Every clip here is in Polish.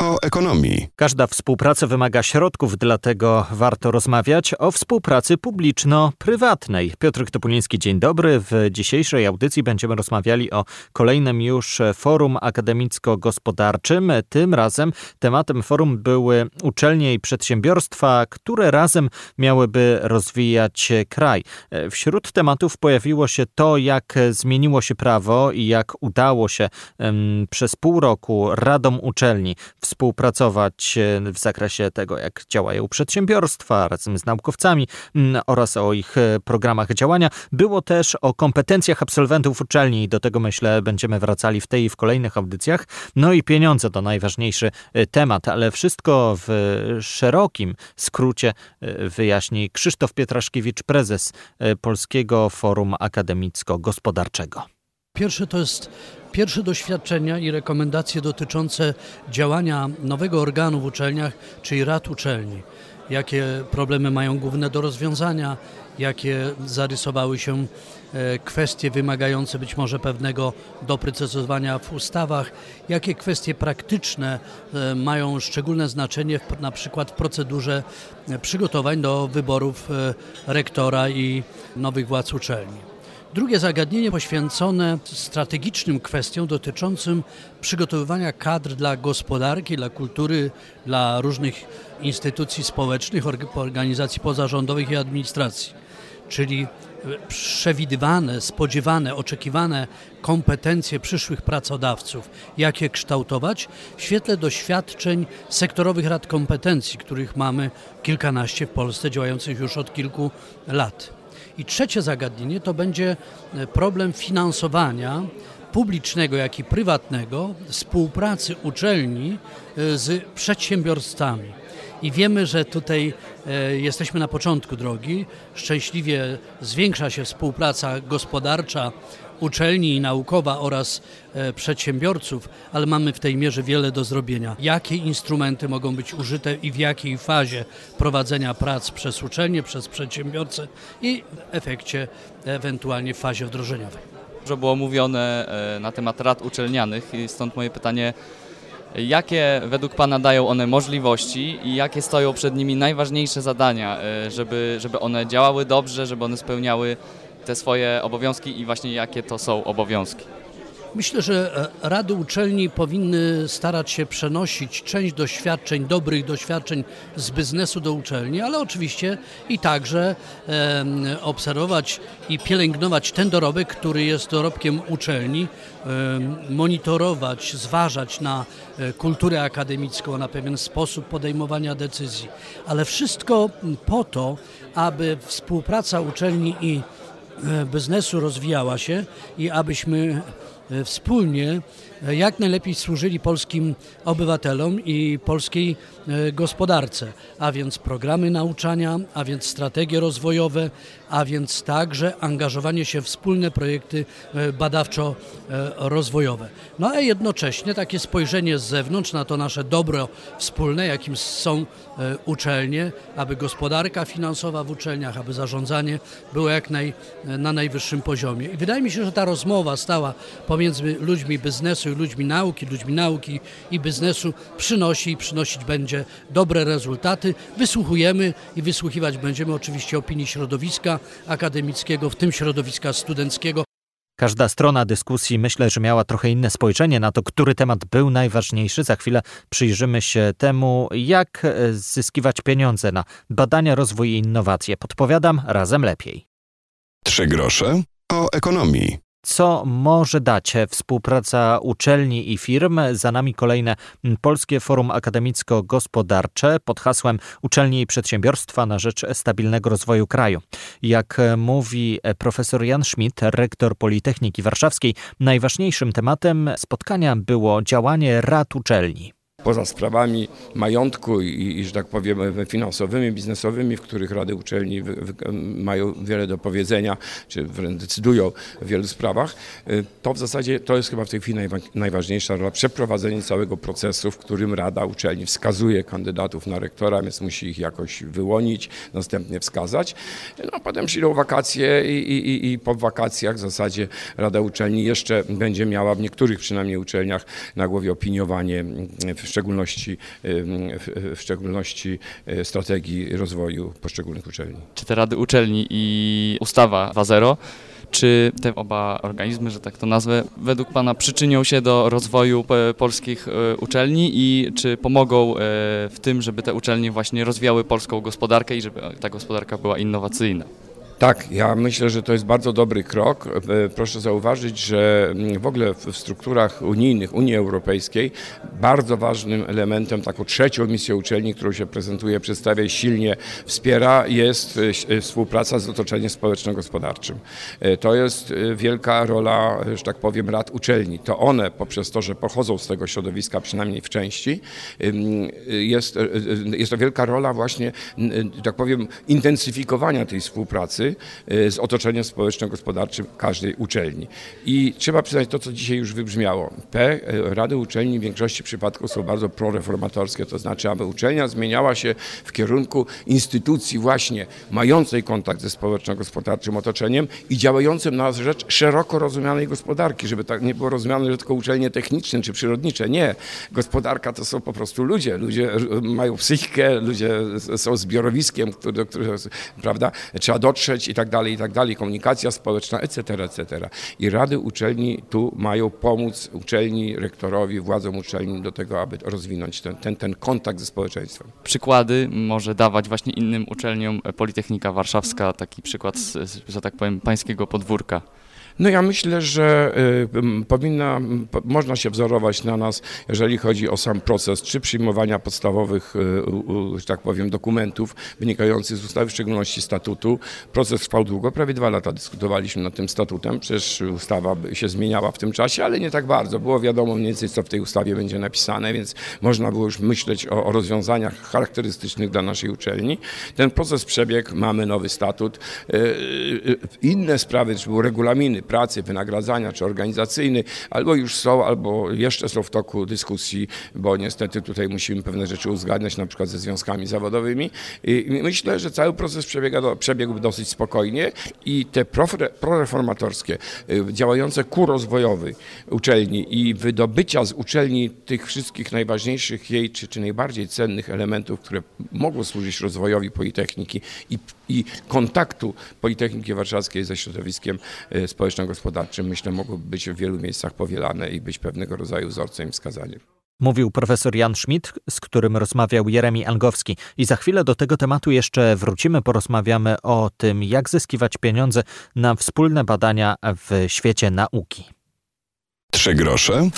o ekonomii. Każda współpraca wymaga środków, dlatego warto rozmawiać o współpracy publiczno-prywatnej. Piotr Topuliński, dzień dobry. W dzisiejszej audycji będziemy rozmawiali o kolejnym już forum akademicko-gospodarczym. Tym razem tematem forum były uczelnie i przedsiębiorstwa, które razem miałyby rozwijać kraj. Wśród tematów pojawiło się to, jak zmieniło się prawo i jak udało się um, przez pół roku radom uczelni współpracować e, w zakresie tego, jak działają przedsiębiorstwa razem z naukowcami mm, oraz o ich e, programach działania. Było też o kompetencjach absolwentów uczelni i do tego myślę będziemy wracali w tej i w kolejnych audycjach. No i pieniądze to najważniejszy e, temat, ale wszystko w szerokim skrócie wyjaśni Krzysztof Pietraszkiewicz, prezes Polskiego Forum Akademicko-Gospodarczego. Pierwsze to jest pierwsze doświadczenia i rekomendacje dotyczące działania nowego organu w uczelniach, czyli rad uczelni. Jakie problemy mają główne do rozwiązania, jakie zarysowały się e, kwestie wymagające być może pewnego doprecyzowania w ustawach, jakie kwestie praktyczne e, mają szczególne znaczenie na przykład w procedurze e, przygotowań do wyborów rektora i nowych władz uczelni. Drugie zagadnienie poświęcone strategicznym kwestiom dotyczącym przygotowywania kadr dla gospodarki, dla kultury, dla różnych instytucji społecznych, organizacji pozarządowych i administracji. Czyli przewidywane, spodziewane, oczekiwane kompetencje przyszłych pracodawców, jakie kształtować w świetle doświadczeń sektorowych rad kompetencji, których mamy kilkanaście w Polsce, działających już od kilku lat. I trzecie zagadnienie to będzie e, problem finansowania publicznego, jak i prywatnego, współpracy uczelni e, z przedsiębiorstwami. I wiemy, że tutaj e, jesteśmy na początku drogi. Szczęśliwie zwiększa się współpraca gospodarcza uczelni i naukowa oraz e, przedsiębiorców, ale mamy w tej mierze wiele do zrobienia. Jakie instrumenty mogą być użyte i w jakiej fazie prowadzenia prac przez uczelnie, przez przedsiębiorcę i w efekcie ewentualnie w fazie wdrożeniowej. Dużo było mówione e, na temat rad uczelnianych i stąd moje pytanie, Jakie według Pana dają one możliwości i jakie stoją przed nimi najważniejsze zadania, e, żeby, żeby one działały dobrze, żeby one spełniały te swoje obowiązki i właśnie jakie to są obowiązki? Myślę, że e, rady uczelni powinny starać się przenosić część doświadczeń, dobrych doświadczeń z biznesu do uczelni, ale oczywiście i także e, obserwować i pielęgnować ten dorobek, który jest dorobkiem uczelni, e, monitorować, zważać na e, kulturę akademicką, na pewien sposób podejmowania decyzji, ale wszystko po to, aby współpraca uczelni i e, biznesu rozwijała się i abyśmy wspólnie e, jak najlepiej służyli polskim obywatelom i polskiej e, gospodarce, a więc programy nauczania, a więc strategie rozwojowe, a więc także angażowanie się w wspólne projekty badawczo-rozwojowe. No a jednocześnie takie spojrzenie z zewnątrz na to nasze dobro wspólne, jakim są uczelnie, aby gospodarka finansowa w uczelniach, aby zarządzanie było jak naj, na najwyższym poziomie. I wydaje mi się, że ta rozmowa stała pomiędzy pomiędzy ludźmi biznesu i ludźmi nauki, ludźmi nauki i biznesu przynosi i przynosić będzie dobre rezultaty. Wysłuchujemy i wysłuchiwać będziemy oczywiście opinii środowiska akademickiego, w tym środowiska studenckiego. Każda strona dyskusji myślę, że miała trochę inne spojrzenie na to, który temat był najważniejszy. Za chwilę przyjrzymy się temu, jak zyskiwać pieniądze na badania, rozwój i innowacje. Podpowiadam razem lepiej. Trzy grosze o ekonomii co może dać współpraca uczelni i firm. Za nami kolejne Polskie Forum Akademicko-Gospodarcze pod hasłem Uczelnie i Przedsiębiorstwa na rzecz stabilnego rozwoju kraju. Jak mówi profesor Jan Schmidt, rektor Politechniki Warszawskiej, najważniejszym tematem spotkania było działanie rad uczelni. Poza sprawami majątku i, i że tak powiem, finansowymi, biznesowymi, w których rady uczelni wy, wy, mają wiele do powiedzenia, czy wręcz decydują w wielu sprawach, y, to w zasadzie to jest chyba w tej chwili najważniejsza rola, przeprowadzenie całego procesu, w którym rada uczelni wskazuje kandydatów na rektora, więc musi ich jakoś wyłonić, następnie wskazać. No potem przyjdą wakacje i, i, i po wakacjach w zasadzie rada uczelni jeszcze będzie miała w niektórych przynajmniej uczelniach na głowie opiniowanie w szczególności, w szczególności e, strategii rozwoju poszczególnych uczelni. Czy te rady uczelni i ustawa 2.0 czy te oba organizmy, że tak to nazwę, według Pana przyczynią się do rozwoju polskich e, uczelni i czy pomogą e, w tym, żeby te uczelnie właśnie rozwijały polską gospodarkę i żeby ta gospodarka była innowacyjna? Tak, ja myślę, że to jest bardzo dobry krok. E, proszę zauważyć, że mm, w ogóle w strukturach unijnych, Unii Europejskiej, bardzo ważnym elementem, taką trzecią misją uczelni, którą się prezentuje, przedstawia i silnie wspiera, jest e, e, współpraca z otoczeniem społeczno-gospodarczym. To jest wielka rola, że tak powiem, rad uczelni. To one, poprzez to, że pochodzą z tego środowiska, przynajmniej w części, jest, jest to wielka rola właśnie, tak powiem, intensyfikowania tej współpracy Y, z otoczeniem społeczno-gospodarczym każdej uczelni. I trzeba przyznać to, co dzisiaj już wybrzmiało. P, y, rady uczelni w większości przypadków są bardzo proreformatorskie, to znaczy, aby uczelnia zmieniała się w kierunku instytucji właśnie mającej kontakt ze społeczno-gospodarczym otoczeniem i działającym na rzecz szeroko rozumianej gospodarki, żeby tak nie było rozumiane, że tylko uczelnie techniczne czy przyrodnicze. Nie. Gospodarka to są po prostu ludzie. Ludzie mają psychikę, ludzie są zbiorowiskiem, do którego, prawda, trzeba dotrzeć i tak dalej, i tak dalej, komunikacja społeczna, etc., etc. I rady uczelni tu mają pomóc uczelni, rektorowi, władzom uczelni do tego, aby rozwinąć ten, ten, ten kontakt ze społeczeństwem. Przykłady może dawać właśnie innym uczelniom Politechnika Warszawska, taki przykład, że tak powiem, pańskiego podwórka. No ja myślę, że y, powinna, można się wzorować na nas, jeżeli chodzi o sam proces, czy przyjmowania podstawowych, y, że tak powiem, dokumentów wynikających z ustawy, w szczególności statutu. Proces trwał długo, prawie dwa lata dyskutowaliśmy nad tym statutem, przecież ustawa się zmieniała w tym czasie, ale nie tak bardzo. Było wiadomo mniej więcej, co w tej ustawie będzie napisane, więc można było już myśleć o, o rozwiązaniach charakterystycznych dla naszej uczelni. Ten proces przebiegł, mamy nowy statut. Y, inne sprawy, czy były regulaminy, pracy, wynagradzania czy organizacyjny, albo już są, albo jeszcze są w toku dyskusji, bo niestety tutaj musimy pewne rzeczy uzgadniać, na przykład ze związkami zawodowymi. I myślę, że cały proces przebiega do, przebiegł dosyć spokojnie i te proreformatorskie, y, działające ku rozwojowi uczelni i wydobycia z uczelni tych wszystkich najważniejszych jej, czy, czy najbardziej cennych elementów, które mogą służyć rozwojowi Politechniki i, i kontaktu Politechniki Warszawskiej ze środowiskiem y, społecznym społeczno-gospodarczym, myślę, mogłyby być w wielu miejscach powielane i być pewnego rodzaju wzorcem i wskazaniem. Mówił profesor Jan Schmidt, z którym rozmawiał Jeremi Angowski. I za chwilę do tego tematu jeszcze wrócimy, porozmawiamy o tym, jak zyskiwać pieniądze na wspólne badania w świecie nauki. Trzy grosze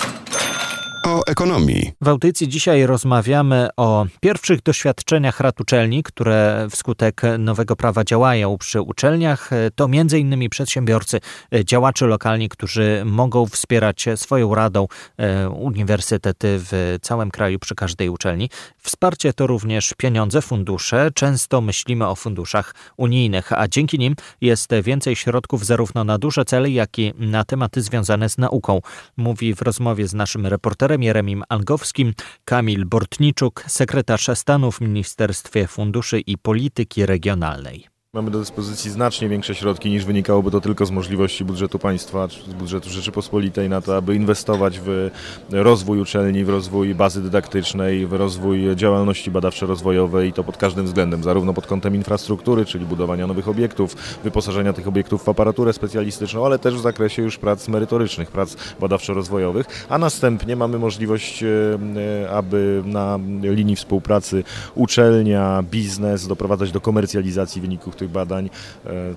o ekonomii. W audycji dzisiaj rozmawiamy o pierwszych doświadczeniach rad uczelni, które wskutek nowego prawa działają przy uczelniach. To m.in. przedsiębiorcy, działacze lokalni, którzy mogą wspierać swoją radą e, uniwersytety w całym kraju przy każdej uczelni. Wsparcie to również pieniądze, fundusze. Często myślimy o funduszach unijnych, a dzięki nim jest więcej środków zarówno na duże cele, jak i na tematy związane z nauką. Mówi w rozmowie z naszym reporterem Jeremim Angowskim, Kamil Bortniczuk, sekretarz stanu w Ministerstwie Funduszy i Polityki Regionalnej. Mamy do dyspozycji znacznie większe środki niż wynikałoby to tylko z możliwości budżetu państwa, czy z budżetu Rzeczypospolitej na to, aby inwestować w rozwój uczelni, w rozwój bazy dydaktycznej, w rozwój działalności badawczo-rozwojowej i to pod każdym względem, zarówno pod kątem infrastruktury, czyli budowania nowych obiektów, wyposażenia tych obiektów w aparaturę specjalistyczną, ale też w zakresie już prac merytorycznych, prac badawczo-rozwojowych, a następnie mamy możliwość, e, aby na linii współpracy uczelnia, biznes doprowadzać do komercjalizacji wyników tych tych badań,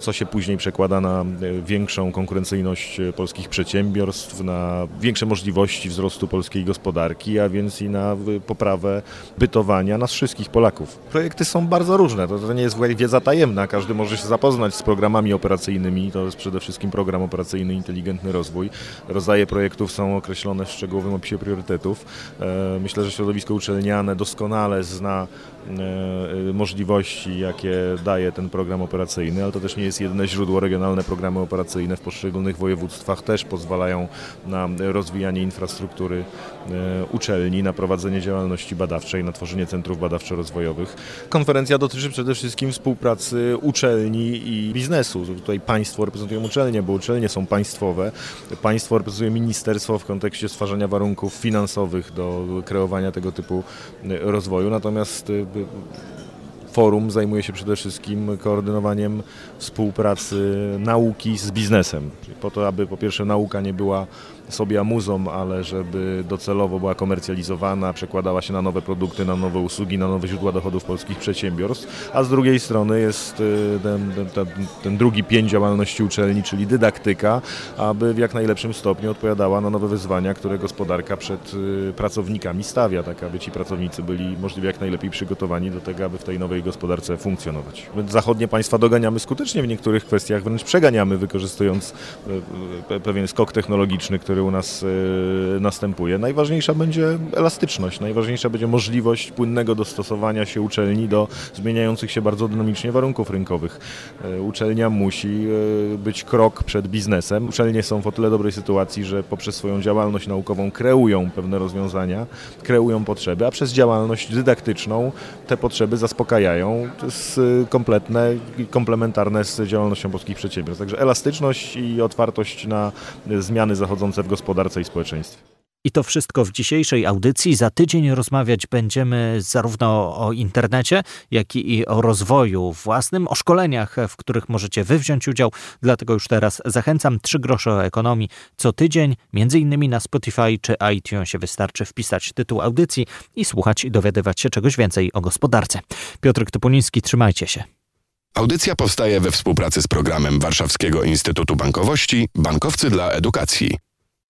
co się później przekłada na większą konkurencyjność polskich przedsiębiorstw, na większe możliwości wzrostu polskiej gospodarki, a więc i na poprawę bytowania nas wszystkich Polaków. Projekty są bardzo różne, to, to nie jest wiedza tajemna, każdy może się zapoznać z programami operacyjnymi, to jest przede wszystkim program operacyjny Inteligentny Rozwój. Rodzaje projektów są określone w szczegółowym opisie priorytetów. E, myślę, że środowisko uczelniane doskonale zna e, możliwości, jakie daje ten program operacyjny, ale to też nie jest jedyne źródło. Regionalne programy operacyjne w poszczególnych województwach też pozwalają na rozwijanie infrastruktury e, uczelni, na prowadzenie działalności badawczej, na tworzenie centrów badawczo-rozwojowych. Konferencja dotyczy przede wszystkim współpracy uczelni i biznesu. Tutaj państwo reprezentują uczelnie, bo uczelnie są państwowe. Państwo reprezentuje ministerstwo w kontekście stwarzania warunków finansowych do kreowania tego typu rozwoju. Natomiast y, forum zajmuje się przede wszystkim koordynowaniem współpracy nauki z biznesem. Po to, aby po pierwsze nauka nie była sobie amuzą, ale żeby docelowo była komercjalizowana, przekładała się na nowe produkty, na nowe usługi, na nowe źródła dochodów polskich przedsiębiorstw, a z drugiej strony jest y, ten, ten, ten drugi pięć działalności uczelni, czyli dydaktyka, aby w jak najlepszym stopniu odpowiadała na nowe wyzwania, które gospodarka przed y, pracownikami stawia, tak aby ci pracownicy byli możliwie jak najlepiej przygotowani do tego, aby w tej nowej gospodarce funkcjonować. Zachodnie państwa doganiamy skutecznie w niektórych kwestiach, wręcz przeganiamy, wykorzystując y, pewien skok technologiczny, który który u nas y, następuje. Najważniejsza będzie elastyczność, najważniejsza będzie możliwość płynnego dostosowania się uczelni do zmieniających się bardzo dynamicznie warunków rynkowych. Y, uczelnia musi y, być krok przed biznesem. Uczelnie są w o tyle dobrej sytuacji, że poprzez swoją działalność naukową kreują pewne rozwiązania, kreują potrzeby, a przez działalność dydaktyczną te potrzeby zaspokajają. To jest kompletne i komplementarne z działalnością polskich przedsiębiorstw. Także elastyczność i otwartość na zmiany zachodzące w gospodarce i społeczeństwie. I to wszystko w dzisiejszej audycji. Za tydzień rozmawiać będziemy zarówno o internecie, jak i o rozwoju własnym, o szkoleniach, w których możecie wy wziąć udział. Dlatego już teraz zachęcam. Trzy grosze o ekonomii co tydzień, między innymi na Spotify czy iTunesie wystarczy wpisać tytuł audycji i słuchać i dowiadywać się czegoś więcej o gospodarce. Piotr Topuliński, trzymajcie się. Audycja powstaje we współpracy z programem Warszawskiego Instytutu Bankowości Bankowcy dla Edukacji.